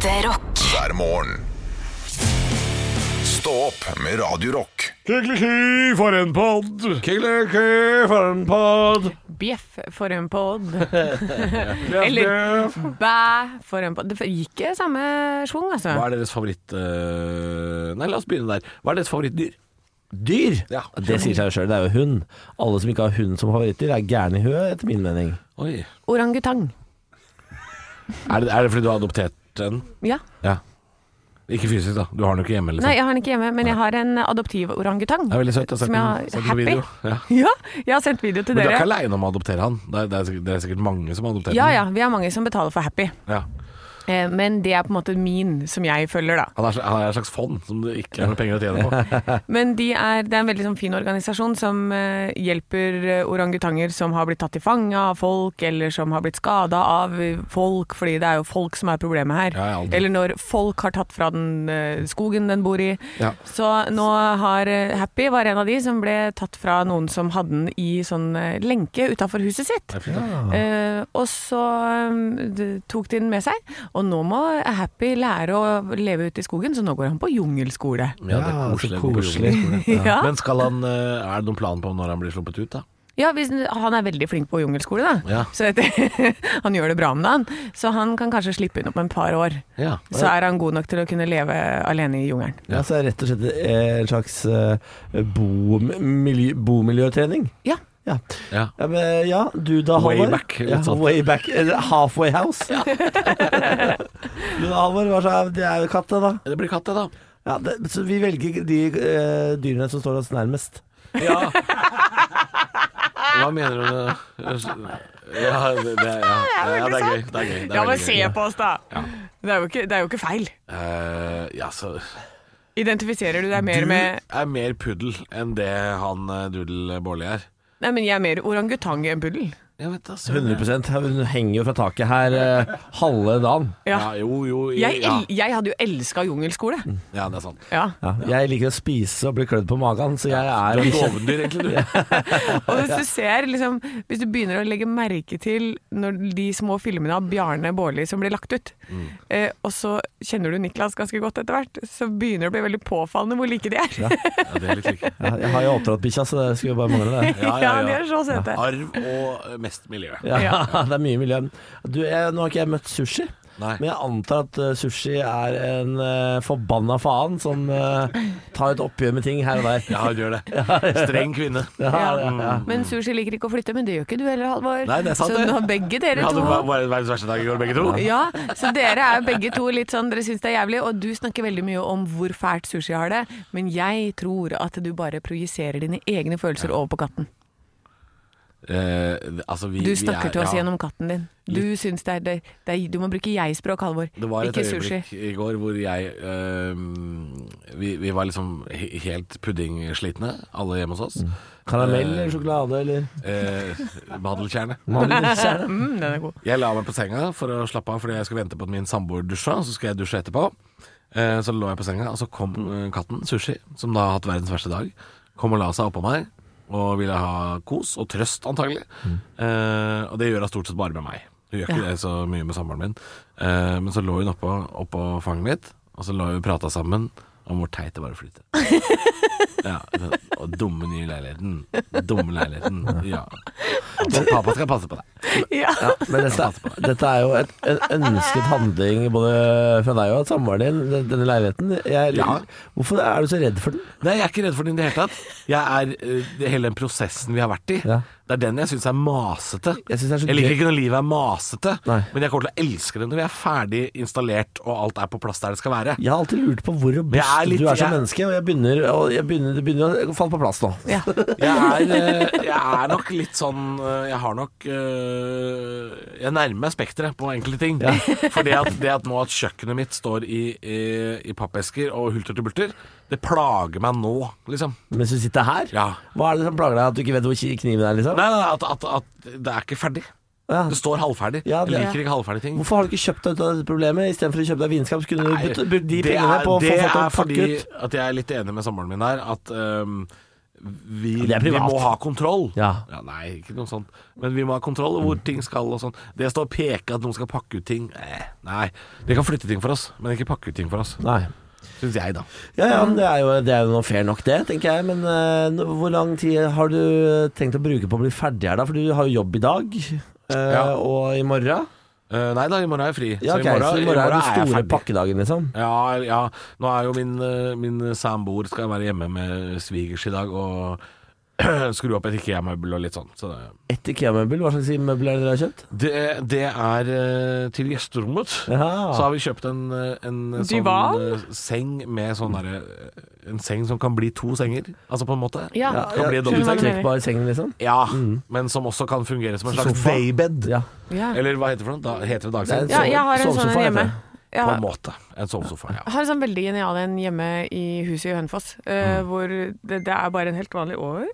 Ekte rock. hver morgen. Stå opp med Radio Rock. Kikkeliki for en pod. Kykeliky for en pod. Bjeff for en pod. Eller bæ for en pod. Det gikk i samme schwung, altså. Hva er deres favoritt eh, Nei, la oss begynne der. Hva er deres favorittdyr? Dyr? Ja. Det sier seg jo sjøl, det er jo hund. Alle som ikke har hund som favorittdyr, er gærne i huet, etter min mening. Oi. Orangutang. Er det, er det fordi du har adoptert en? Ja. Ja. Ikke fysisk, da. Du har den jo ikke hjemme, liksom. Nei, jeg har den ikke hjemme, men jeg har en adoptiv orangutang. Det er veldig søtt. Jeg har sendt, en- happy. video. Ja. Ja, jeg har sendt video til Men du er ikke dere. aleine om å adoptere han. Det er, det, er sikkert, er mange som adopterer Ja den. ja, vi er mange som betaler for Happy. Ja. Eh, Men det er på en måte min, som jeg følger, da. Han, er, han er et slags fond som det ikke er noe penger å tjene på. Men de er, det er en veldig sånn fin organisasjon som eh, hjelper eh, orangutanger som har blitt tatt til fange av folk, eller som har blitt skada av folk, fordi det er jo folk som er problemet her. Ja, ja, eller når folk har tatt fra den eh, skogen den bor i. Ja. Så nå har eh, Happy var en av de som ble tatt fra noen som hadde den i sånn eh, lenke utafor huset sitt. Og så tok de den med seg, og nå må Happy lære å leve ute i skogen, så nå går han på jungelskole. Ja, det er koselig. koselig. Ja. Men skal han, eh, er det noen plan på når han blir sluppet ut, da? Ja, hvis, han er veldig flink på jungelskole, da. Ja. Så etter, han gjør det bra om dagen. Så han kan kanskje slippe inn om en par år. Ja. Så er han god nok til å kunne leve alene i jungelen. Ja, så er det rett og slett eh, en slags bomiljøtrening? Bo. Ja. Ja. ja. Ja, men, ja, du da, Way Halvor? back, litt Ja, sånn. way back. Eller halfway house. du da, Halvor, hva slags Det er jo katt, det, da. Det blir katt, det, da. Ja, det, så vi velger de eh, dyrene som står oss nærmest. Ja. Hva mener du med Ja, det, det, ja. ja, det er gøy. Det er gøy. Det er Ja, men veldig se gøy. på oss, da! Det, er jo ikke, det er jo ikke feil. Eh, ja, så Identifiserer du deg Du mer med er mer puddel enn det han eh, Doodle Bårli er. Nei, men jeg er mer orangutang enn puddel. Jeg vet da, 100 Hun henger jo fra taket her eh, halve dagen. Ja. Ja, jo, jo. Jeg, ja. jeg hadde jo elska jungelskole. ja, det er sant. Ja. Ja, jeg liker å spise og bli klødd på magen, så jeg Du er et dovendyr, egentlig, du. Og hvis du ser, liksom, hvis du begynner å legge merke til når de små filmene av Bjarne Bårli som blir lagt ut, Mm. eh, og så kjenner du Niklas ganske godt etter hvert, så begynner det å bli veldig påfallende hvor like de er. Ja, Ja, det er litt like. ja, Jeg har jo oppdratt bikkja, så det skulle jo bare mangle det. Ja, ja, de ja. er så søte. Arv og eh, mest miljø. Ja, det er mye miljø. Du, jeg, nå har ikke jeg møtt sushi, Nei. men jeg antar at eh, sushi er en uh, forbanna faen som uh, tar et oppgjør med ting her og der. Ja, hun gjør det. Streng kvinne. Ja, ja, ja. Men Sushi liker ikke å flytte, men det gjør ikke du heller, Halvor. Nei, det er sant, så nå har begge Vi dere hadde to va- var verdens verste dag i går, begge to. ja, så dere er begge to litt sånn, dere syns det er jævlig, og du snakker veldig mye om hvor fælt sushi har det, men jeg tror at du bare projiserer dine egne følelser over på katten. Eh, altså, vi, Du vi snakker er- til oss ja. gjennom katten din. Du syns det er, det, det er Du må bruke jeg-språk, Halvor. Det var et Ikke sushi. øyeblikk i går hvor jeg eh, vi, vi var liksom helt puddingslitne, alle hjemme hos oss. Karamell eller sjokolade eller Eh, madelkjerne. mandelkjerne? Mm, den er god. Jeg la meg på senga for å slappe av fordi jeg skulle vente på at min samboer dusja, så skal jeg dusje etterpå. Eh, så lå jeg på senga, og så kom eh, katten, Sushi, som da har hatt verdens verste dag, kom og la seg oppå meg og ville ha kos og trøst, antagelig. Eh, og det gjør hun stort sett bare med meg. Hun gjør ikke Ja. det så mye med samboeren min. Eh, men så lå hun oppå, oppå fanget mitt, og så lå hun og prata sammen om hvor teit det var å flytte. Ja, og dumme nye leiligheten. Dumme leiligheten. Ja. Men pappa skal passe på deg. Ja. Men dette, dette er jo et, en ønsket handling både fra deg og samboeren din, denne leiligheten. Jeg, Ja. Hvorfor er du så redd for den? Nei, jeg er ikke redd for den i det hele tatt. Jeg er eh, Hele den prosessen vi har vært i, Ja. det er den jeg syns er masete. Jeg synes er så Jeg liker ikke når livet er masete, Nei. men jeg kommer til å elske det når vi er ferdig installert og alt er på plass der det skal være. Jeg har alltid lurt på hvor robust du er som jeg- menneske, og jeg begynner, og jeg begynner, det begynner å falle på plass nå. Ja. Jeg er, eh, jeg er nok litt sånn eh, Jeg har nok eh, Jeg nærmer meg spekteret på enkelte ting. For det at, det at nå at kjøkkenet mitt står i, i, i pappesker og hulter til bulter, det plager meg nå, liksom. Mens du sitter her, Ja. hva er det som plager deg? At du ikke vet hvor kniven er, liksom? Nei, nei, at, at, at det er ikke ferdig. Ja. Det står halvferdig. Ja, det- jeg liker ikke halvferdige ting. Hvorfor har du ikke kjøpt deg ut av dette problemet istedenfor å kjøpe deg vinskap? skulle du brukt de pengene er- på å få det fått er en fordi pakke ut. at jeg er litt enig med samboeren min her. At um, vi, er vi må ha kontroll. Ja. Nei, ikke noe sånt. Men vi må ha kontroll hvor hvor ting skal og sånn. Det å stå og peke at noen skal pakke ut ting eh, Nei. De kan flytte ting for oss, men ikke pakke ut ting for oss. Nei. Syns jeg, da. Ja, ja, det er jo, det er jo noe fair nok det, tenker jeg. Men uh, hvor lang tid har du tenkt å bruke på å bli ferdig her, da? For du har jo jobb i dag, Ja. og i morgen. Uh, nei da, i morgen er jeg fri. Ja, okay, så i morgen er den store pakkedagen, liksom. Ja, ja. Nå er jo min, eh, min samboer skal være hjemme med svigers i dag og skru opp et IKEA-møbel og litt sånn. Så Et IKEA-møbel, hva slags møbel er det dere har kjøpt? det, det er eh, til gjesterommet. Ja. Så har vi kjøpt en, eh, en sånn eh, seng med sånn derre En seng som kan bli to senger, altså på en måte. Ja. Ja, Kan bli en dobbeltseng. Trekkbar seng, liksom? Ja, men som også kan fungere som en slags daybed. Ja. Ja. Eller hva heter det for noe? Da, heter det dagseng? ja, jeg har en sånn hjemme. det. Jeg På en måte. En sovesofa, ja. jeg har en sånn veldig genial en hjemme i huset i Hønefoss, eh, hvor det, det er bare en helt vanlig år.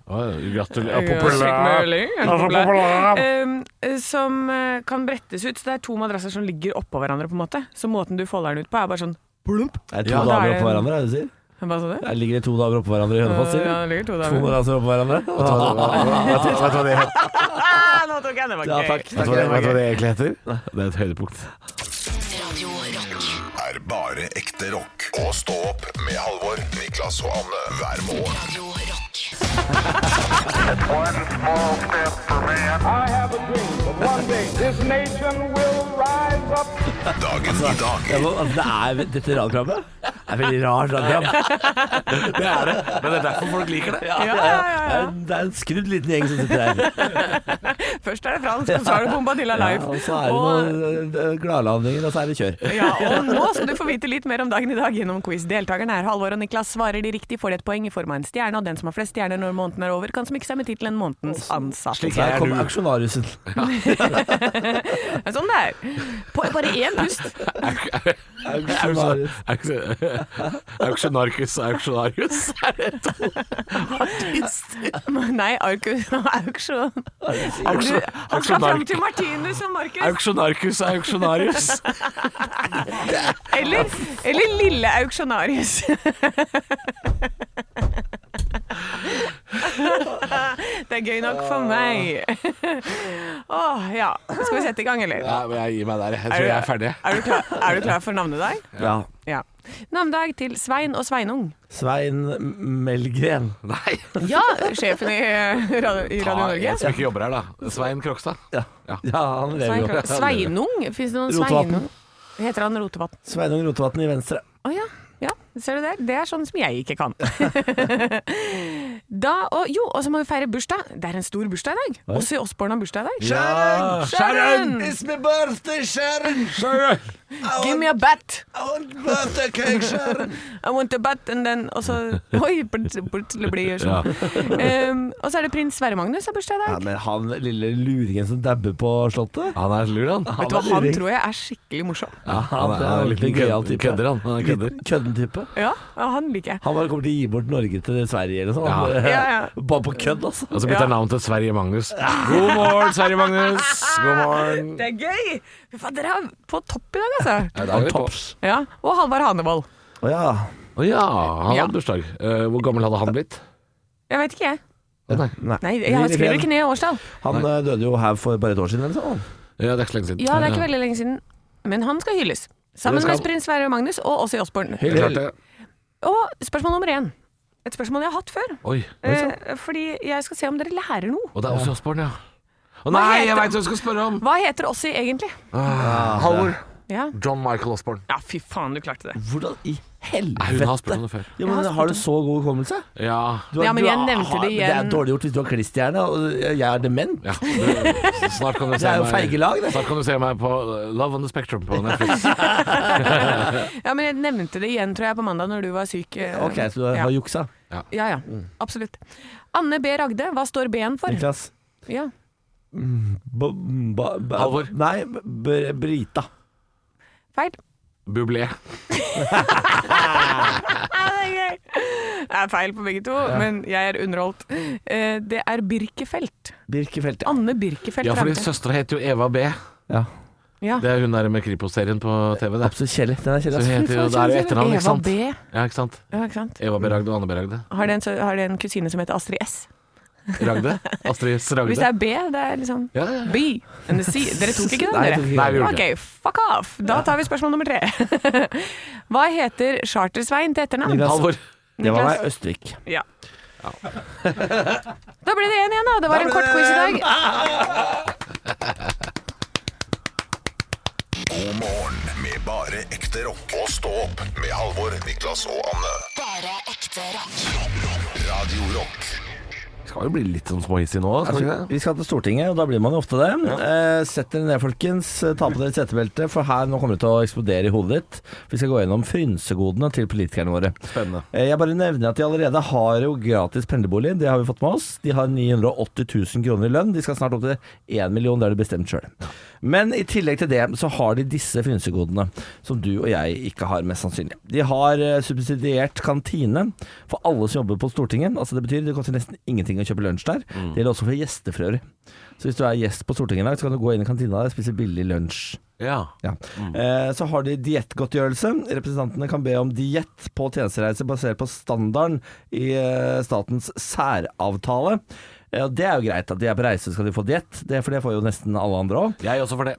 Gratulerer. Populær. ja, populær. eh, som eh, kan brettes ut. Så det er to madrasser som ligger oppå hverandre, på en måte. Så måten du folder den ut på, er bare sånn plump. Er det to Ja, er damer oppå hverandre, er det du sier? Hva sa du? Der ligger det to damer oppå hverandre i Hønefoss, sier Ja, det ligger to To damer. madrasser oppå hverandre? Vet du hva- det heter? Ah, nå tok jeg det, var gøy. vet du hva det egentlig heter? Det er et høydepunkt. Er bare ekte rock. Og stå opp med Halvor, Niklas og Anne hver morgen. Radio Rock. One small step for man. I have a dream that one day this nation will rise up. Dagen i dag altså, det er, dette radioprogrammet er veldig rart radioprogram. Det er det. Men det er derfor folk liker det. Ja, ja, ja, ja. Det er en skrudd liten gjeng som sitter her. Først er det fransk, og så er det Bombadilla Ja, Live. og så er det Og- noen eh, og så er det kjør. Ja, og nå skal du få vite litt mer om dagen i dag gjennom quiz. Deltakerne er Halvor og Niklas. Svarer de riktig, får de et poeng i form av en stjerne, og den som har flest stjerner når måneden er over, kan smykke seg med tittelen Månedens ansatt. Slik er kom. Det er sånn det er. På bare én pust. Auksjonarkus og auksjonarius. Er det to artister? Nei, auksjon... Auksjon- Han skal fram til Martinus og Markus. Auksjonarkus auksjonarius. Eller, eller Lille Auksjonarius. Det er gøy nok for meg. Åh, ja. Skal vi sette i gang, eller? Ja, men jeg gir meg der. Jeg tror jeg er ferdig. Er du klar, er du klar for navnedag? Ja. Ja. Navnedag til Svein og Sveinung. Svein Melgren. Nei. Ja, sjefen i Radio, i Radio Ta Norge. en som ikke jobber her, da. Svein Krokstad. Ja, Ja. ja han lever jo. Sveinung? Fins det noen Rotevatn. Sveinung? Heter han Rotevatn? Sveinung Rotevatn i Venstre. Å ja. ja. Ser du det? Det er sånn som jeg ikke kan. da, og, jo, og så må vi feire bursdag. Det er en stor bursdag i dag. Også i Osborne har bursdag i dag. Sharon! Sharon! It's my birthday, Sharon! Give me a bat! I want birthday cake, sir. I want a bat, and then Og så Oi, plutselig blir det sånn. Um, og så er det prins Sverre Magnus har bursdag i Ja, men han lille luringen som dabber på slottet Han er lur, han. Vet du hva, Han tror jeg er skikkelig morsom. Ja, han er, han er en gøyal type. kødder, han. han er kødder. Litt Kødden-type. Ja, ja han liker jeg. Han bare kommer til å gi bort Norge til Sverige eller noe sånt. Ja. Ja, ja. Bare på kødd, altså. Og så bytter han navn til Sverige Magnus. God morgen, Sverige Magnus. God morgen. Det er gøy! Fy faen, dere er på topp i dag, altså. Ja, er vi på. Ja, Og Halvard Hanevold. Å ja. Å ja, han Ja. hadde bursdag. Eh, hvor gammel hadde han blitt? Jeg vet ikke, jeg. Nei. Nei, Jeg skriver ikke ned årstall. Han eh, døde jo her for bare et år siden eller sånn. Ja, det er ikke så lenge siden. Ja, det er ikke veldig lenge siden. Men han skal hylles. Sammen Det skal med prins Sverre Magnus og Åssi Osborne. Helt klart det. Og spørsmål nummer én. Et spørsmål jeg har hatt før. Oi. Eh, fordi jeg skal se om dere lærer noe. Og det er også Osborne, ja. Å nei, heter- jeg veit hva du skal spørre om! Hva heter Ossi egentlig? Ah, Halvor. Ja. John Michael Osborne. ja, fy faen, du klarte det. Hvordan i Nei, hun har helvete? spurt om det før. Ja, men har Har du så god hukommelse? Ja. Du har- Ja, men du jeg har- nevnte det igjen. Det er dårlig gjort hvis du har klisterhjerne, og jeg er dement. ja. Du, snart kan du Det se er jo meg feige lag, det. Snart kan du se meg på uh, Love on the Spectrum på Netflix. Ja, men jeg nevnte det igjen, tror jeg, på mandag når du var syk. eh, Ok, så du har ja. juksa. Ja, ja. Absolutt. Anne B. Ragde, hva står B-en for? Niklas. Ja. Halvor. Nei, b- Brita. Feil. Bublé. Det er gøy! Det er feil på begge to, men jeg er underholdt. Eh, Det er Birkefelt. Birkefelt. Ja. Anne Birkefelt Ja, fordi søstera heter jo Eva B. ja. Ja. Det er hun der med Kripos-serien på TV, det. Absolutt kjedelig. Den er Så kjedelig. heter jo, det er jo etternavn, ikke Eva? B. Ja, ikke sant? Ja, ikke sant? Eva Beragde og Anne Beragde. Har de en, har det en kusine som heter Astrid S? Ragde? Astrid S. Ragde? Hvis det er B, det er liksom Ja, ja, ja. B. And the C. Dere tok ikke den, dere? Nei, vi gjorde Ok, fuck off. Da tar vi spørsmål nummer tre. Hva heter Chartersveien til etternavn? Niklas. Halvor. Det var meg Østvik. Ja. Da ble det én igjen, da. Det var en kort quiz i dag. God morgen med bare ekte rock. Og stå opp med Halvor, Niklas og Anne. Bare ekte rock. rock, rock. Radio Rock. Skal jo bli litt sånn småhissig nå, skal vi ikke? Vi skal til Stortinget, og da blir man jo ofte det. Eh, Sett dere ned, folkens. Ta på dere setebeltet, for her nå kommer det til å eksplodere i hodet ditt. Vi skal gå gjennom frynsegodene til politikerne våre. Spennende. Eh, Jeg bare nevner at de allerede har jo gratis pendlerbolig. Det har vi fått med oss. De har 980 000 kroner i lønn. De skal snart opp til 1 million, det har de bestemt sjøl. Men i tillegg til det så har de disse frynsegodene, som du og jeg ikke har, mest sannsynlig. De har eh, subsidiert kantine for alle som jobber på Stortinget. Altså Det betyr det koster nesten ingenting å kjøpe lunsj der. Det gjelder også for gjestefrøer. Så hvis du er gjest på Stortinget i dag, så kan du gå inn i kantina og spise billig lunsj. Ja. Ja. Eh, så har de diettgodtgjørelse. Representantene kan be om diett på tjenestereise basert på standarden i eh, statens særavtale. Og det er jo greit at de er på reise, skal de få diett. Det, for det får jo nesten alle andre òg. Jeg også for det.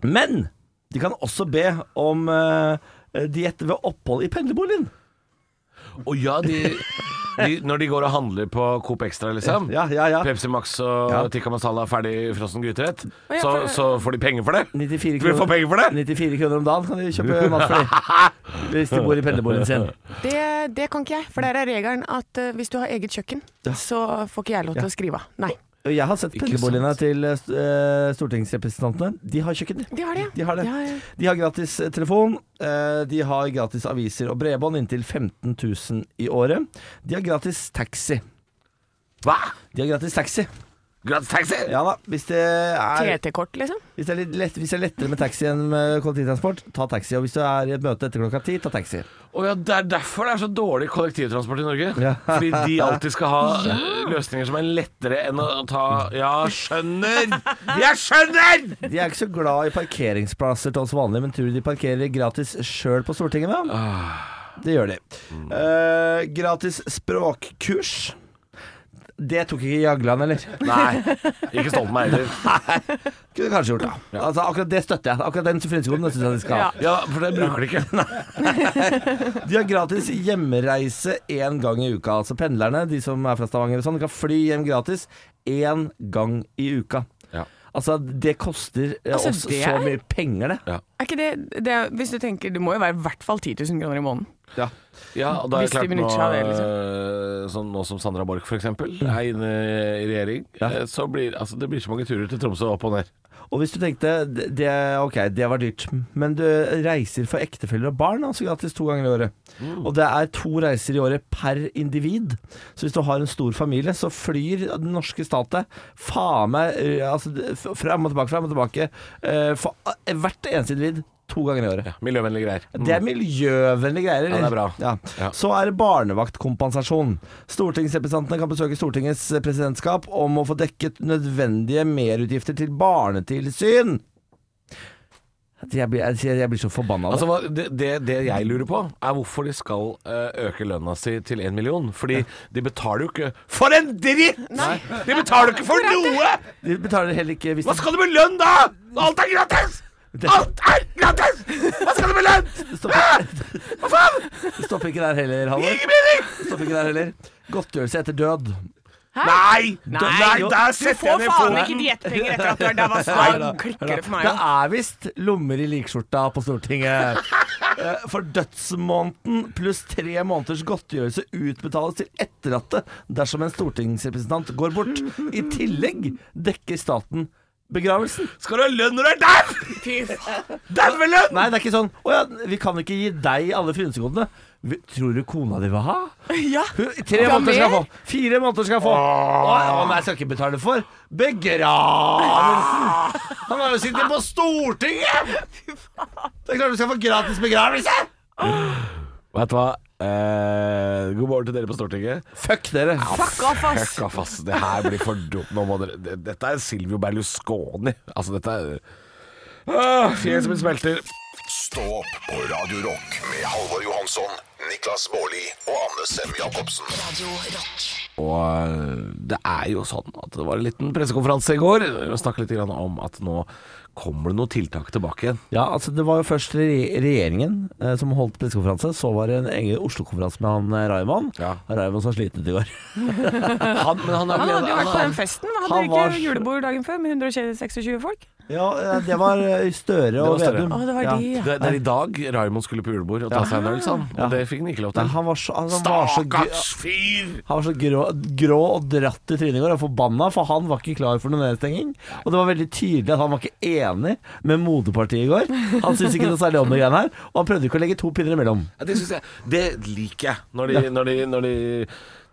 Men de kan også be om uh, diett ved opphold i pendlerboligen. Og ja, de, de, når de går og handler på Coop Extra, liksom. Ja, ja, ja. Pepsi Max og Ja. tikka masala ferdig frossen gryterett, ja, så, så får de penger for det. 94 kroner, får penger for det? 94 kroner om dagen kan de kjøpe mat for det. Hvis de bor i pendlerboligen sin. Det, det kan ikke jeg, for der er regelen at uh, hvis du har eget kjøkken, så får ikke jeg lov til å skrive av. Nei. Jeg har sett pendlerboligene til uh, stortingsrepresentantene. De har kjøkken, de. De har det, De har det. Ja, ja. De har gratis eh, telefon, Uh, de har gratis aviser og bredbånd inntil 15 000 i året. De har gratis taxi. Hva? De har gratis taxi. Gratis taxi? Ja da, hvis det er, TT-kort, liksom. hvis det er, litt lett, hvis det er lettere med taxi enn med kollektivtransport, ta taxi. Og hvis du er i et møte etter klokka ti, ta taxi. Å ja, det er derfor det er så dårlig kollektivtransport i Norge. Ja. Fordi de alltid skal ha ja. løsninger som er lettere enn å ta Ja, skjønner! Jeg skjønner! De er ikke så glad i parkeringsplasser til oss vanlige, men tror du de parkerer gratis sjøl på Stortinget, da? Det gjør de. Eh, gratis språkkurs. Det tok ikke Jagland, eller? Nei, ikke stolt meg heller. Kunne kanskje gjort det. Altså, akkurat det støtter jeg. Akkurat den frynsekoden syns jeg de skal ha. Ja, for det bruker de ikke. De har gratis hjemreise én gang i uka. Altså pendlerne, de som er fra Stavanger og sånn, kan fly hjem gratis én gang i uka. Ja. Altså, det koster eh, Altså, oss det så er- mye penger, det. Er ikke det, det er- Hvis du tenker Det må jo være i hvert fall 10 000 kroner i måneden. Ja. Ja, og da er det klart nå, liksom. eh, sånn nå som Sandra Borch for eksempel er inne i regjering, Ja. eh, så blir altså, det blir så mange turer til Tromsø opp og ned. Og hvis du tenkte det, Ok, det var dyrt, men du reiser for ektefeller og barn, altså gratis to ganger i året. Og det er to reiser i året per individ. Så hvis du har en stor familie, så flyr den norske statet faen meg eh, altså, fram og tilbake, fram og tilbake for hvert eneste individ to ganger i året. Ja, miljøvennlige greier. Det er miljøvennlige greier. eller? Ja, det er bra. Ja. Ja. Så er det barnevaktkompensasjon. Stortingsrepresentantene kan besøke Stortingets presidentskap om å få dekket nødvendige merutgifter til barnetilsyn. Jeg blir, jeg, jeg blir så forbanna av Altså, det. det, det, jeg lurer på, er hvorfor de skal eh, øke lønna si til én million. Fordi de betaler jo ikke for en dritt! De betaler jo ikke for noe! De betaler heller ikke hvis Hva skal du med lønn da? Alt er gratis! Alt er gratis! Hva skal du med lønn? det Hva faen? det stopper ikke der heller, Halvor. Ingen Stopper ikke der heller. Godtgjørelse etter død. Nei! Nei, nei der Du setter får jeg ned faen ikke diettpenger etter at du er Da da. klikker det for meg Det er visst lommer i likskjorta på Stortinget. Eh, For dødsmåneden pluss tre måneders godtgjørelse utbetales til etterlatte dersom en stortingsrepresentant går bort. I tillegg dekker staten begravelsen. Skal du ha lønn når du er dau?! Fy faen. Dauelønn! Nei, det er ikke sånn Å ja, vi kan ikke gi deg alle frynsegodene. Tror du kona di vil ha? Ja. Hun, tre Ja, måneder skal få. Fire måneder skal få. Å, å, nei, jeg skal ikke betale for begravelsen. Han har jo sittet på Stortinget! Det er klart du skal få gratis begravelse. Vet du hva? Eh, god morgen til dere på Stortinget. Fuck dere. Fuck off, ass. Fuck off, ass. Det her blir for dumt. Nå må dere det- Dette er Silvio Berlusconi. Altså, dette er Ah, Fjeset mitt smelter. Stå opp på Radio Rock med Halvor Johansson, Niklas Baarli og Anne Sem Jacobsen. Radio Rock. Og øh, det er jo sånn at det var en liten pressekonferanse i går. Vi snakket litt om at nå kommer det noen tiltak tilbake igjen. Ja, altså Det var jo først regjeringen eh, som holdt pressekonferanse. Så var det en egen Oslo-konferanse med han eh, Raymond. Ja. Raymond som slitet i går. Han, men han, Han hadde jo vært på den festen. Hadde han ikke var- julebord dagen før med 126 folk? Ja, eh, det var eh, Støre og Det var Støre. Vedum. Å, det var ja. de, ja. det, det er i dag Raymond skulle på julebord og ta seg en øl, sa han. Og det fikk han ikke lov Nei, til. han var så, altså, han var så, Stakkars fyr! han var så grå, grå og dratt i trynet i går og forbanna, for han var ikke klar for noen nedstenging. Og det var veldig tydelig at han var ikke enig med moderpartiet i går. Han syntes ikke noe særlig om de greiene her, og han prøvde ikke å legge to pinner imellom. Ja, det synes jeg Det liker jeg. Når de, når de, når de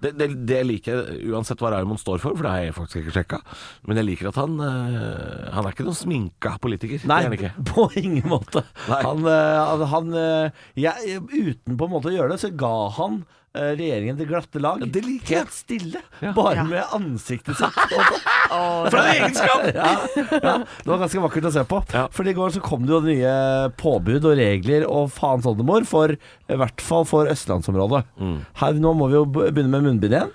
det, det, det liker jeg uansett hva Raymond står for, for det har jeg faktisk ikke sjekka. Men jeg liker at han øh, Han er ikke noen sminka politiker. Nei, på ingen måte. Nei. Han, eh, han, han eh, jeg, Uten på en måte å gjøre det, så ga han eh, regjeringen til glatte lag. Ja, det liker jeg. Helt stille. Bare med ansiktet sitt. For en egenskap! ja, ja, det var ganske vakkert å se på. Ja. For i går så kom det jo nye påbud og regler og faens oldemor for i hvert fall for østlandsområdet. Mm. Her, nå må vi jo begynne med munnbind igjen.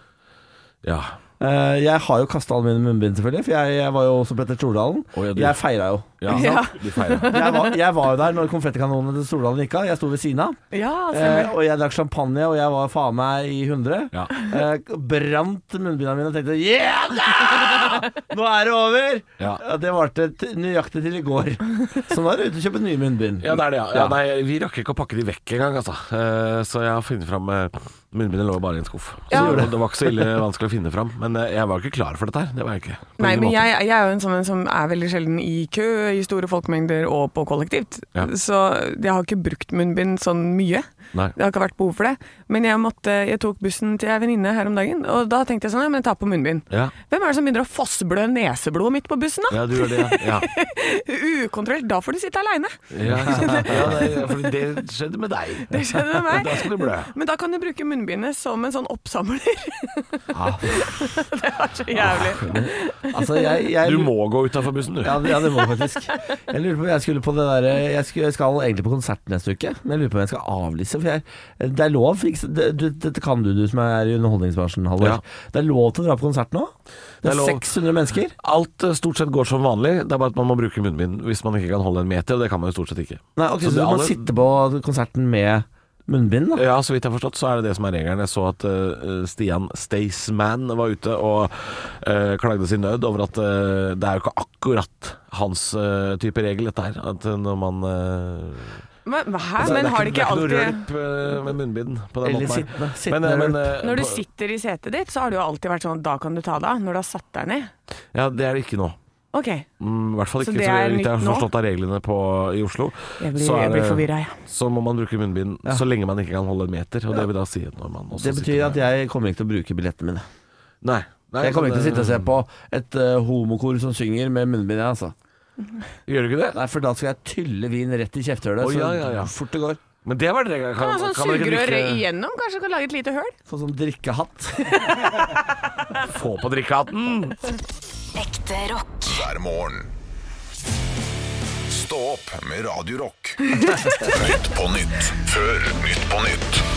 Ja. Eh, jeg har jo kasta alle mine munnbind, selvfølgelig, for jeg, jeg var jo også Petter Stordalen. Oh, ja, Jeg feira jo. Ja. Ja. Du. Jeg var, jeg var jo der når konfettikanonene til Stordalen gikk av. Jeg sto ved siden av. Ja, Eh, stemmer. og jeg drakk champagne, og jeg var faen meg i 100. Ja. Eh, brant munnbindene mine og tenkte Yeah! da! Nå er det over! Ja. det varte t- nøyaktig til i går. Så nå er du ute og kjøper nye munnbind. Ja, det er det, ja. ja. Nei, vi rakk ikke å pakke de vekk engang, altså. Eh, Så jeg har funnet fram eh, Munnbindet lå bare i en skuff. Så Ja. det, det var ikke så ille vanskelig å finne fram. Men eh, jeg var ikke klar for dette her. Det var jeg ikke. På Nei, ingen men måte. jeg, jeg er jo en sånn en som er veldig sjelden i kø i store folkemengder og på kollektivt. Ja. Så jeg har ikke brukt munnbind sånn mye. Nei. Det har ikke vært behov for det. Men jeg, måtte, jeg tok bussen til ei venninne her om dagen, og da tenkte jeg sånn, ja, men jeg tar på munnbind. Ja. Hvem er det som begynner å fossblø neseblodet mitt på bussen, da? ja, du gjør det, ja. ja. Ukontrollert. Da får du sitte aleine. Ja, ja, det, for det skjedde med deg. Det skjedde med meg. Da skal du blø. Men da kan du bruke munnbindet som en sånn oppsamler. det er så jævlig. Altså, jeg, jeg, Du må gå utafor bussen, du. ja, det- ja, det må du faktisk. Jeg lurer på om jeg skulle på det derre Jeg, jeg skal egentlig på konsert neste uke, men jeg lurer på om jeg skal avlyse. For jeg, det er lov, dette kan du, du som er i underholdningsbransjen, Halvor. Ja. Det er lov til å dra på konsert nå. Det Det er er 600 mennesker. Alt eh, stort sett går som vanlig. Det er bare at man må bruke munnbind hvis man ikke kan holde en meter. Og det kan man jo stort sett ikke. Nei, ok, Så Så, du må alle- sitte på konserten med munnbind, da? Ja, så vidt jeg har forstått, så er det det som er regelen. Jeg så at uh, Stian Staysman var ute og uh, klagde sin nød over at uh, det er jo ikke akkurat hans type regel, dette her. At når man Men, hæ? altså, men det har de ikke, det er ikke noe rølp eh, med munnbind på den Eller måten her. sittende. sittende Men, eh, men, eh, Når du sitter i setet ditt, så har det jo alltid vært sånn da kan du ta det av, når du har satt deg ned. Ja, det er det ikke nå. Ok, Mm, I hvert fall Så ikke det så er vidt jeg har forstått av reglene på, i Oslo. jeg blir, Så er jeg blir forvirra, jeg. Så må man bruke munnbind Ja. så lenge man ikke kan holde en meter. Og det vil da si at når man også Det betyr at jeg kommer ikke til å bruke billettene mine. Nei. Nei Jeg kommer ikke til å sitte og se på et uh, homokor som synger med munnbind, jeg, altså. Gjør du ikke det? Nei, for da skal jeg tylle vin rett i kjefthølet, Oh, ja, ja, ja, Så fort det går. Men det var det. Kan Kan, ha sånn kan sugerør drikke igjennom, kanskje du kan lage et lite høl? Få sånn drikkehatt. Få på drikkehatten! Ekte rock. hver morgen. Stå opp med Radio Rock. Nytt på nytt før Nytt på nytt.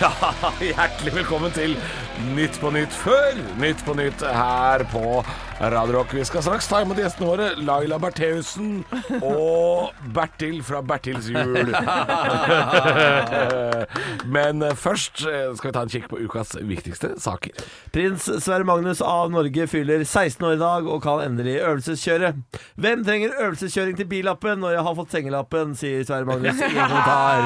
Ja, hjertelig velkommen til Nytt på Nytt før Nytt på Nytt her på Radio Rock. Vi skal straks ta imot gjestene våre, Laila Bertheussen og Bertil fra Bertils jul. Men først skal vi ta en kikk på ukas viktigste saker. Prins Sverre Magnus av Norge fyller 16 år i dag og kan endelig øvelseskjøre. Hvem trenger øvelseskjøring til billappen når jeg har fått sengelappen, sier Sverre Magnus i en kommentar.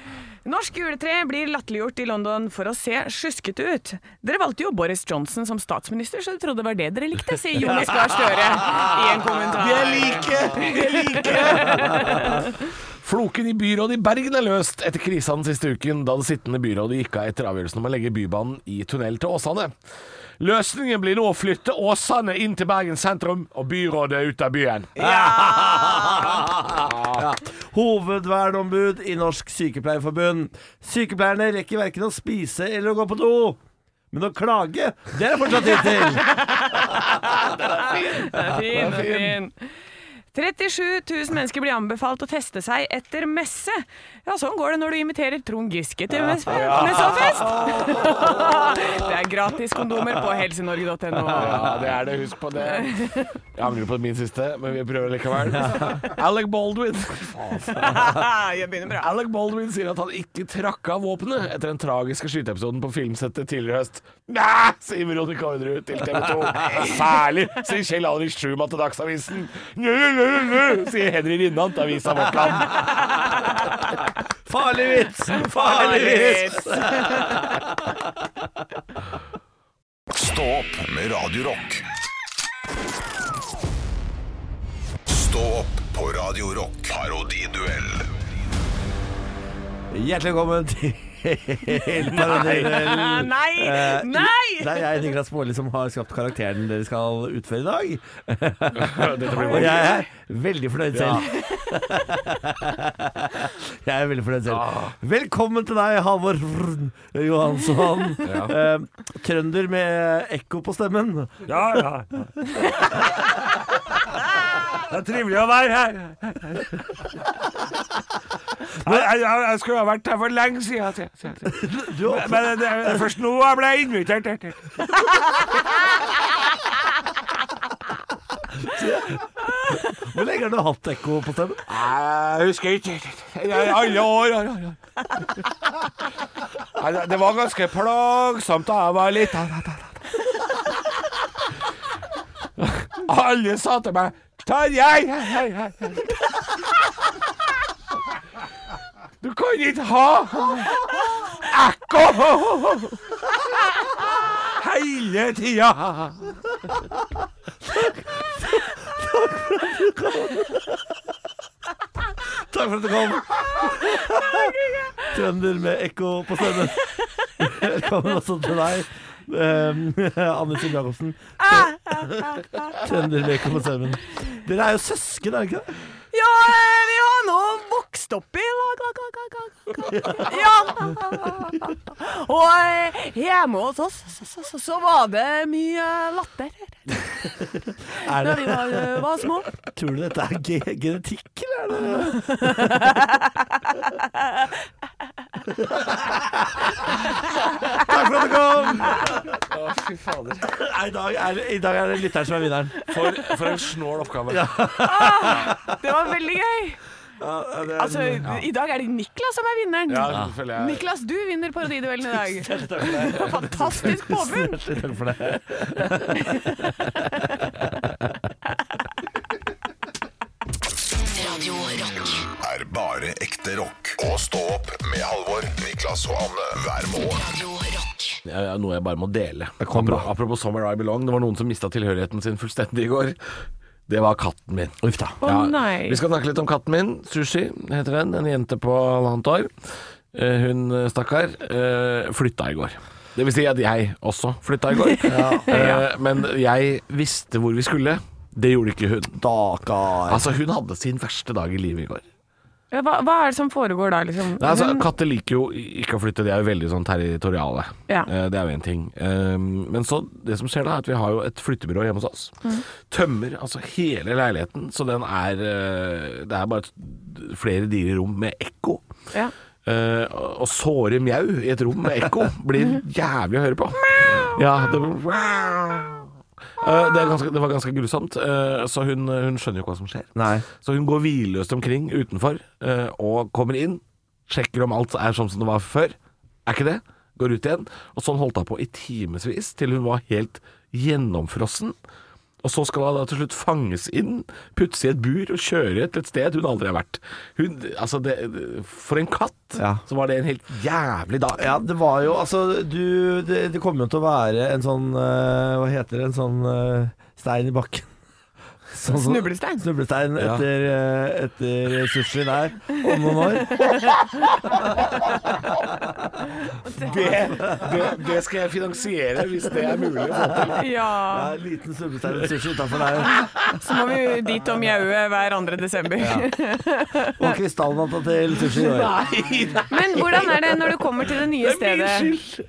Norsk juletre blir latterliggjort i London for å se sjuskete ut. Dere valgte jo Boris Johnson som statsminister, så du trodde det var det dere likte, sier Jonas Gahr Støre i en kommentar. Floken i byrådet i Bergen er løst etter krisa den siste uken, da det sittende byrådet gikk av etter avgjørelsen om å legge Bybanen i tunnel til Åsane. Løsningen blir nå å flytte Åsane inn til Bergen sentrum og byrådet ut av byen. Ja. Hovedvernombud i Norsk Sykepleierforbund. Sykepleierne rekker verken å spise eller å gå på do. Men å klage, det er det fortsatt tid til. Den er fin, den er fin. 37 000 mennesker blir anbefalt å teste seg etter messe. Ja, sånn går det når du inviterer Trond Giske til messe- messefest. Det er gratis kondomer på helsenorge.no. Ja, det er det. Husk på det. Jeg angrer på min siste, men vi prøver likevel. Alec Baldwin Jeg begynner bra. Alec Baldwin sier at han ikke trakk av våpenet etter den tragiske skyteepisoden på filmsettet tidligere i høst. Næh, sier Veronica Orderud til TV 2. Særlig, sier Kjell Alrik Schumann til Dagsavisen. Nø, nø, nø, sier Henry Rinnan til avisa Vårt Land. Farlig vits! Farlig vits! Stå opp med Radiorock. Stå opp på Radiorock. Parodiduell. Hjertelig velkommen til Nei! nei! Nei! Det er jeg, Niklas Baarli, som har skapt karakteren dere skal utføre i dag. Og jeg er veldig fornøyd selv. jeg er veldig fornøyd selv. Velkommen til deg, Halvor Johansson. Eh, trønder med ekko på stemmen. Ja, ja. Det er trivelig å være her. Jeg, jeg, jeg skulle ha vært her for lenge siden. Men det er først nå jeg ble invitert. hvor lenge har du hatt ekko på stemmen? Jeg husker ikke. Alle år. det- Det var ganske plagsomt da jeg var liten. Alle sa til meg Tarjei! jeg! hei, hei, hei. Du kan ikke ha ekko hele tida. Takk for at du kom. Trønder med ekko på stemmen. Velkommen også til deg. Um, Anne Sim Jacobsen. Trønder med ekko på stemmen. Dere er jo søsken, er dere ikke det? Ja, vi har nå vokst opp i lag, lag, lag, lag, lag. Ja. Og hjemme hos oss så, så, så var det mye latter Er da vi var, eh, var små. tror du dette er ge genetikk, eller er det Takk for at du kom! Fy fader. I dag er, det- i dag er det lytteren som er vinneren. For, for en snål oppgave. Det var veldig gøy. Altså, I dag er det Niklas som er vinneren. Ja, det jeg. Niklas, du vinner parodiduellen i dag. Fantastisk påfunn. Hjertelig takk for det. Er bare ekte rock. Og stå opp med Halvor, Niklas og Anne hver morgen. Ja, ja, noe jeg bare må dele. Apropos, apropos Summer I Belong. Det var noen som mista tilhørigheten sin fullstendig i går. Det var katten min. Uff da. Å nei. Vi skal snakke litt om katten min. Sushi heter den. En jente på halvannet år. Eh, Hun, eh, stakkar, eh, flytta i går. Det vil si at jeg også flytta i går. Eh, Men jeg visste hvor vi skulle. Det gjorde ikke hun. Stakkar. Altså, hun hadde sin verste dag i livet i går. Ja, Hva, hva er det som foregår da, liksom? Nei, altså, katter liker jo ikke å flytte, de er jo veldig sånn territoriale. Ja. Eh, Det er jo én ting. Eh, Men så, det som skjer da, er at vi har jo et flyttebyrå hjemme hos oss. Mm. Tømmer altså hele leiligheten, så den er eh, Det er bare flere flere dyre rom med ekko. ja. Eh, og og såre mjau i et rom med ekko blir jævlig å høre på. Ja, det, Eh, det, er ganske, det var ganske grusomt, eh, så hun, hun skjønner jo ikke hva som skjer. Nei. Så hun går hvileløst omkring utenfor eh, og kommer inn, sjekker om alt er sånn som det var før. Er ikke det? Går ut igjen. Og sånn holdt hun på i timevis, til hun var helt gjennomfrossen. Og så skal hun da til slutt fanges inn, puttes i et bur og kjøre til et sted hun aldri har vært. Hun, altså det, for en katt, Ja. så var det en helt jævlig dag. Ja, det var jo Altså, du Det, det kommer jo til å være en sånn eh, Hva heter det? En sånn eh, stein i bakken Sånn Snublestein. Snublestein etter, ja. etter sushi der om noen år. Det, det, det skal jeg finansiere hvis det er mulig å få til. Ja, Ja, en liten snublestein og sushi utafor der. så må vi dit og mjaue hver 2. desember. Og krystallnatta til sushi i år. Men hvordan er det når du kommer til det nye stedet?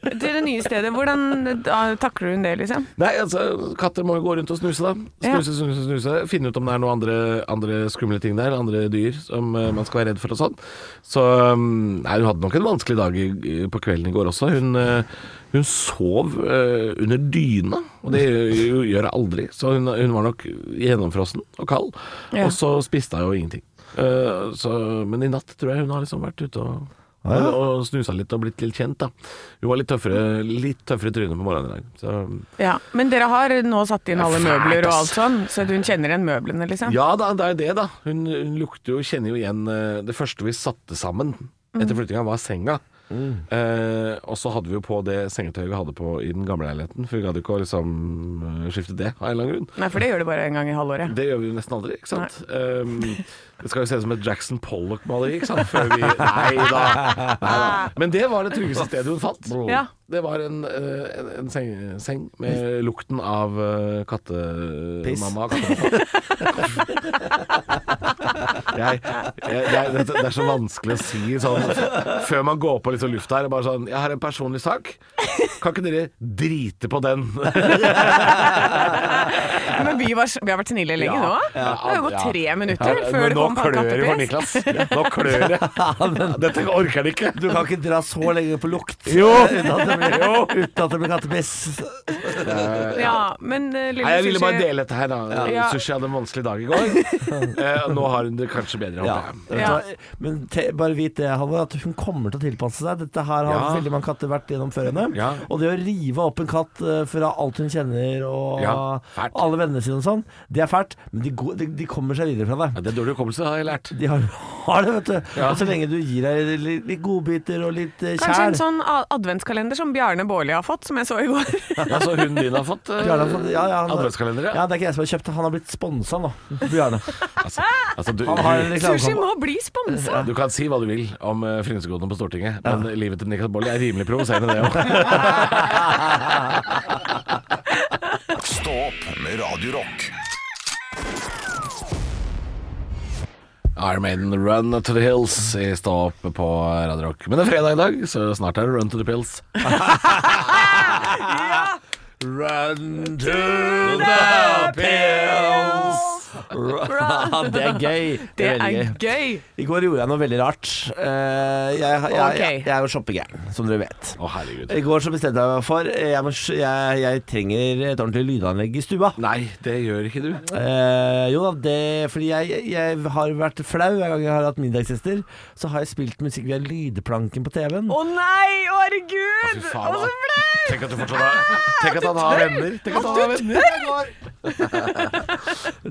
Til det nye stedet, Hvordan da, takler hun det, liksom? Nei, altså, katter må jo gå rundt og snuse, da. Snuse, snuse, snuse. Finne ut om det er noen andre, andre skumle ting der, andre dyr som uh, man skal være redd for og sånn. Så um, Nei, hun hadde nok en vanskelig dag i, på kvelden i går også. Hun, uh, hun sov eh, under dyna, og det gjør jeg aldri. Så hun, hun var nok gjennomfrossen og kald. Ja. Og så spiste hun jo ingenting. Så, men i natt tror jeg hun har liksom vært ute og ja. og snusa litt og blitt litt kjent, da. Hun var litt tøffere, litt tøffere i trynet på morgenen i dag. Så Ja, Men dere har nå satt inn alle er fælt, møbler og alt sånn, så hun kjenner igjen møblene, liksom? Ja da, det er det, da. Hun, hun lukter jo, kjenner jo igjen eh, Det første vi satte sammen etter flyttinga, var senga. Eh, og så hadde vi jo på det sengetøyet vi hadde på i den gamle leiligheten, for vi gadd ikke å liksom eh, skifte det av en eller annen grunn. Nei, for det gjør du bare en gang i halvåret. Det gjør vi jo nesten aldri, ikke sant. Um, det skal jo se ut som et Jackson Pollock-maleri, ikke sant. Før vi Nei da. Nei da. Men det var det tryggeste stedet hun fant. Ja. Det var en, eh, en, en seng, seng med lukten av kattemamma. Jeg, jeg, jeg, det, det er så vanskelig å si sånn før man går på liksom luft her. Bare sånn Jeg har en personlig sak. Kan ikke dere drite på den? Men vi, var, vi har vært snille lenge nå. Det har jo gått tre minutter Ja, før men det nå klør det for. Niklas. Nå klør det. Dette orker han ikke. Du kan ikke dra så lenge på lukt Jo. uten at det blir, blir kattepiss. Ja, men uh, lille Nei, jeg ville bare dele dette her, da. Ja. Sushi hadde en vanskelig dag i går. uh, nå har hun det kanskje bedre, Ja. håper jeg. Men te, bare vit det, Halvor, at hun kommer til å tilpasse seg. Dette her har Ja. veldig mange katter vært gjennom før henne. Ja. Og det å rive opp en katt uh, fra alt hun kjenner og Ja, alle vennene sine og sånn, det er fælt. Men de, går, de, de kommer seg videre fra det. Ja, det er dårlig hukommelse, har jeg lært. De har, har det, vet du. Ja. Og så lenge du gir deg litt, litt godbiter og litt kjær Kanskje en sånn adventskalender som Bjarne Bårli har fått, som jeg så i går. Altså, hunden din har fått uh, Bjarne har fått- ja, ja, han- adventskalender, Ja, det er ikke jeg som har kjøpt. Han har blitt sponsa nå, Bjarne. Altså, altså, du, Han har en Sushi reklamekamp- må bli sponsa! du kan si hva du vil om uh, frynsegodene på Stortinget, men livet til Niklas Baarli er rimelig provoserende, det òg. Stå opp med Radio Rock. Iron Maiden Run to the Hills i Stå opp på Radio Rock. Men det er fredag i dag, så snart er det Run to the Pills. Run to the pills. det er gøy. Det er veldig gøy! I går gjorde jeg noe veldig rart. Eh, jeg, jeg, jeg, jeg, jeg er jo shoppegæren, som dere vet. Å, herregud. I går så bestemte jeg meg for jeg, må, jeg, jeg trenger et ordentlig lydanlegg i stua. Nei, det gjør ikke du. Eh, jo da, det fordi jeg, jeg har vært flau hver gang jeg har hatt middagsgjester. Så har jeg spilt musikk via lydplanken på TV-en. Å nei, å herregud! Å, så flau flaut! Tenk at du fortsatt har Tenk at han har venner. Tenk at han har venner.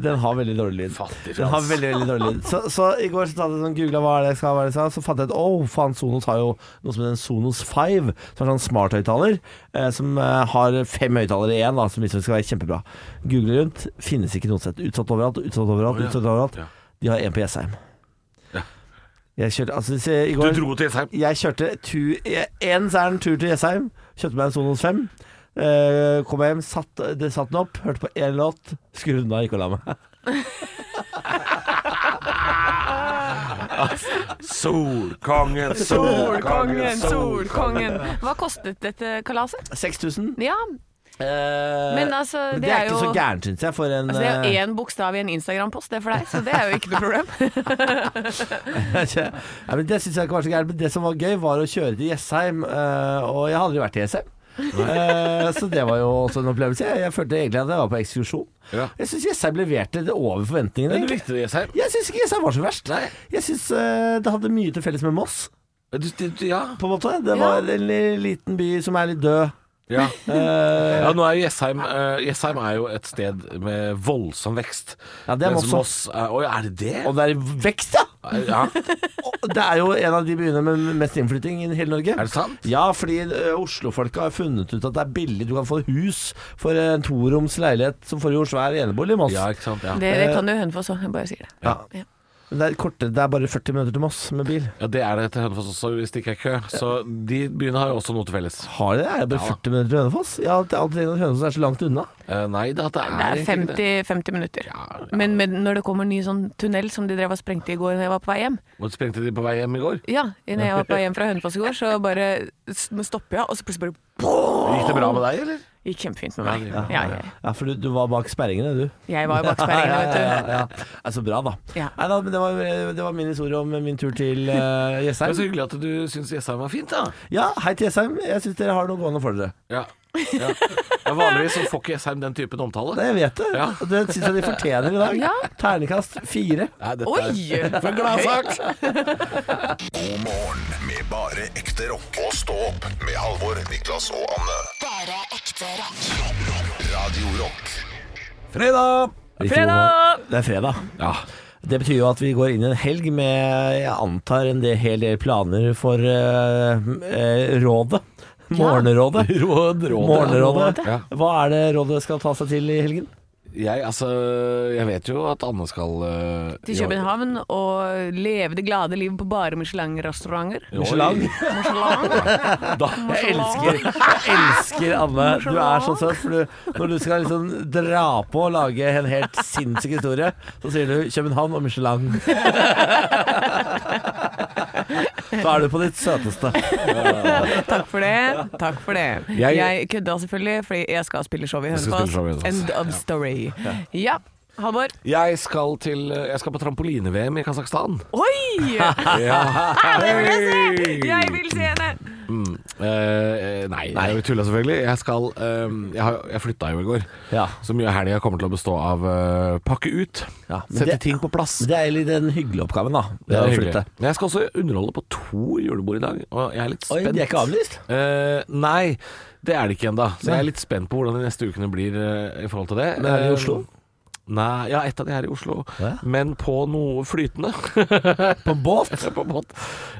Den har veldig dårlig lyd. Fattig Den har veldig, veldig dårlig lyd. Så, så i går så tatt jeg sånn, googla hva er det jeg skal, hva er det jeg skal, så fant jeg ut oh, faen, Sonos har jo noe som heter en Sonos 5, som er sånn smarthøyttaler, eh, som eh, har fem høyttalere i én, som liksom skal være kjempebra. Google rundt, finnes ikke noe sett. Utsatt overalt, utsatt overalt, utsatt overalt. De har en på Jessheim. Jeg kjørte, altså, se, i Du dro til Jessheim. jeg kjørte en særn tur til Jessheim, kjøpte meg en Sonos 5. Eh, kom hjem, satt, det satt den opp, hørte på én låt, skrudde den av, gikk og la meg. Solkongen, Solkongen, solkongen. Hva kostet dette kalaset? 6000. Ja, Eh, men altså, det, det er er ikke jo så gærent, syns jeg, for en Altså, det er eh, jo én bokstav i en Instagram-post, det er for deg, så det er jo ikke noe problem. ja, men Det syns jeg ikke var så gærent. Men det som var gøy, var å kjøre til Jessheim. eh, og jeg har aldri vært i Jessheim. Eh, så det var jo også en opplevelse. Jeg, jeg følte egentlig at jeg var på ekskursjon. Ja. Jeg syns Jessheim leverte det over forventningene. Men du likte Jessheim? Jeg syns ikke Jessheim var så verst. Jeg syns det hadde mye til felles med Moss, Du, du, ja. på en måte. Det var en liten by som er litt død. Ja. Uh, ja, nå er jo Jessheim uh, Jessheim er jo et sted med voldsom vekst. Ja, det er Moss. Moss er, er det det? og det er vekst, ja! Ja, Det er jo en av de byene med mest innflytting i hele Norge. er det sant? Ja, fordi uh, Oslofolka har funnet ut at det er billig. Du kan få hus for en toroms leilighet som får jo svær enebolig i Moss. Ja, ikke sant? Ja. Det, det kan jo for så, jeg bare sier det. Ja. Ja. Det er, kortere, det er bare 40 minutter til Moss med bil. ja, det er det til Hønefoss også, hvis det ikke er kø. Så de byene har jo også noe til felles. Har de det? Er det bare Ja. 40 minutter til Hønefoss? Jeg har alltid alltid tenkt at Hønefoss er så langt unna. Eh, nei da, det er, Det er egentlig ikke det. 50, 50 minutter. Ja, ja. Men, med, når det kommer ny sånn tunnel som de drev og sprengte i går når jeg var på vei hjem Hvor sprengte de på vei hjem i går? Ja, når jeg var på vei hjem fra Hønefoss i går, så bare s- stopper jeg, og så plutselig bare Gikk det bra med deg, eller? Gikk kjempefint med meg. Ja, Ja, ja. Ja, for du, du var bak sperringene, du. Jeg var bak sperringene, vet du. ja, ja, ja. Ja, så bra, da. Ja. Nei, da men det, var, det var min historie om min tur til uh, Det Jessheim. så hyggelig at du syns Jessheim var fint, da. Ja, hei til Jessheim. Jeg syns dere har noe gående for dere. Ja. Ja. ja vanligvis så får ikke Jessheim den typen omtale. Det vet du Ja. Det syns jeg de fortjener i dag. Ja. Ternekast fire. Nei, dette Oi! for en gladsak! God morgen med bare ekte rock. Og stå opp med Halvor, Niklas og Anne. Bare ekte rock. Radio Rock. Fredag! Fredag! Det er fredag. Ja. Det betyr jo at vi går inn i en helg med, jeg antar, en del, hel del planer for eh, eh, rådet. Morgenrådet. Råd, råd. Morgenrådet. Ja. Hva er det rådet skal ta seg til i helgen? Jeg, altså, jeg vet jo at Anne skal eh, Til København og leve det glade livet på bare Michelin-restauranter. Michelin. Michelin. Da, Jeg elsker, jeg elsker Anne. Du er så søt. For du, når du skal liksom dra på og lage en helt sinnssyk historie, så sier du København og Michelin. Så er du på ditt søteste. Takk for det. Takk for det. Jeg- Jeg, kødda selvfølgelig, fordi jeg skal spille show i Jeg spille show i Hønefoss. End of story. Ja. Halvor. jeg skal til Jeg skal på trampoline-VM i Kasakhstan. Oi! Ja. Det vil jeg se! Jeg vil se det! Mm. Eh, nei, nei. jeg tulla selvfølgelig. Jeg skal eh, Jeg, har- jeg flytta jo i går. Ja. Så mye av helga kommer til å bestå av uh, pakke ut. Ja, Sette det- ting på plass. Det er litt den hyggelige oppgaven, da. Det å er flytte. hyggelig. Men jeg skal også underholde på to julebord i dag, og jeg er litt Oi, spent. de er ikke avlyst? Eh, nei, det er det ikke ennå. Så jeg er litt spent på hvordan de neste ukene blir eh, i forhold til det. Men er det i Eh, Oslo? Nei, ja, ett av de her i Oslo. Ja. Men på noe flytende. På båt? på båt.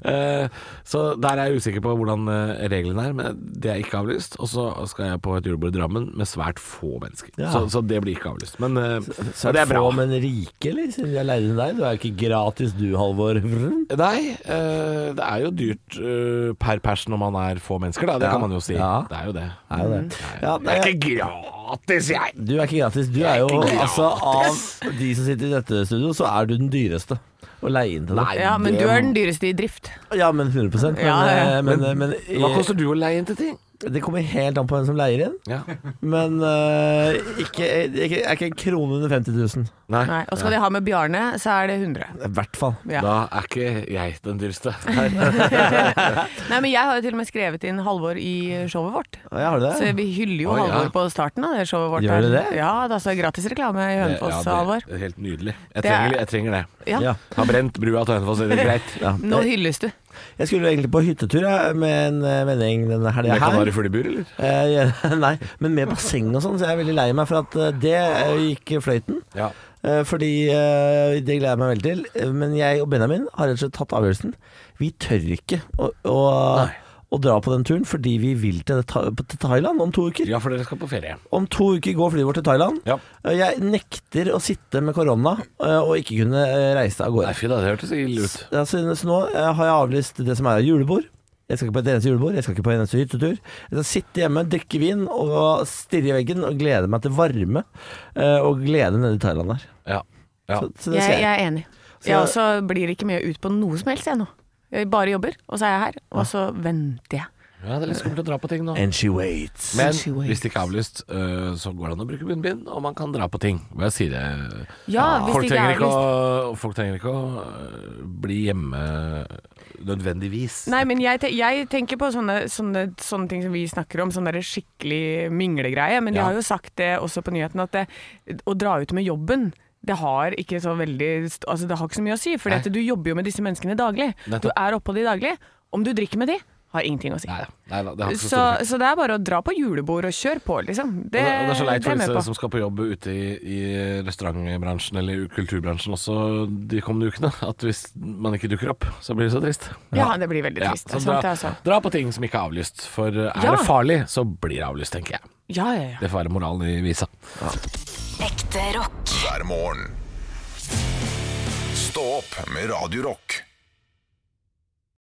Eh, så der er jeg usikker på hvordan eh, reglene er, men det er ikke avlyst. Og så skal jeg på et julebord i Drammen med svært få mennesker. Ja. Så, så det blir ikke avlyst. Men eh, Så så det er bra. få, men rike, eller? Siden de har leid inn deg. Du er ikke gratis du, Halvor. Nei, eh, det er jo dyrt eh, per pers når man er få mennesker, da. Det Ja. kan man jo si. Ja. Det er jo det. Er jo det. Ja, Det er ikke gratis, jeg! Du er ikke gratis. Du er jo altså Av de som sitter i dette studio, så er du den dyreste å leie inn til det. Ja, men du er den dyreste i drift. Ja, men 100 Men, Ja, ja. eh, men, Men- men, Hva koster du å leie inn til ting? Det kommer helt an på hvem som leier inn. Ja. Men uh, ikke, ikke, er ikke en krone under 50 000. Nei. Nei, og skal de ha med Bjarne, så er det 100. I hvert fall. Ja. Da er ikke jeg den dyreste. Nei, men jeg har jo til og med skrevet inn Halvor i showet vårt. Ja, har du Så vi hyller jo Oi, ja. Halvor på starten av det showet vårt. Gjør du dere det? Ja, det er så gratis reklame i Hønefoss, Ja, Halvor. helt nydelig. Jeg Det er- trenger, jeg trenger det. Ja. Ja. Har brent brua til Hønefoss, er greit? Ja. Nå hylles du. Jeg skulle egentlig på hyttetur jeg, med en vending vennegjeng denne helga Med her. eller? Eh, ja, nei, men med basseng og sånn, så jeg er veldig lei meg for at eh, det eh, gikk fløyten. Ja. Eh, fordi eh, det gleder jeg meg veldig til. Eh, Men jeg og Benjamin har rett og slett tatt avgjørelsen. Vi tør ikke å, å, Nei. Å dra på den turen fordi vi vil til, til Thailand om to uker. ja, for dere skal på ferie. Om to uker går flyet vårt til Thailand. Ja. Eh, Jeg nekter å sitte med korona eh, og ikke kunne eh, reise av Nei, gårde. fy da, det hørtes ille ut. Så, så nå har jeg avlyst det som er julebord. Jeg skal ikke på et eneste julebord, jeg skal ikke på en eneste hyttetur. Jeg skal sitte hjemme, drikke vin og stirre i veggen og glede meg til varme. eh, Og glede nede i Thailand der. Ja. ja. Så, så det Jeg, jeg. jeg er enig. Så- Jeg også blir ikke med ut på noe som helst, jeg nå. Jeg bare jobber, og så er jeg her. Og så venter jeg. ja, det er litt skummelt å dra på ting nå. And she waits. Men She waits. hvis det ikke er avlyst, øh, så går det an å bruke munnbind, og man kan dra på ting. Hva jeg sier det Ja, hvis folk, det ikke trenger er ikke å, folk trenger ikke å øh, bli hjemme nødvendigvis. Nei, men jeg, te jeg tenker på sånne, sånne, sånne ting som vi snakker om, sånn der skikkelig minglegreie. Men de Ja. har jo sagt det også på nyheten, at det, å dra ut med jobben det har ikke så veldig Altså det har ikke så mye å si, for du jobber jo med disse menneskene daglig. Du er oppå de daglig. Om du drikker med de, har ingenting å si. Nei, nei, det har så Så, så det er bare å dra på julebord og kjøre på, liksom. Det, Og det, og det er så leit for disse som skal på jobb ute i, i restaurantbransjen eller kulturbransjen også de kommende ukene, at hvis man ikke dukker opp, så blir det så trist. Ja, det blir veldig Ja, trist. sant, dra, altså. dra på ting som ikke er avlyst, for er Ja. det farlig, så blir det avlyst, tenker jeg. Ja, ja, ja. Det får være moralen i visa. Ekte rock. hver morgen. Stå opp med Radio Rock.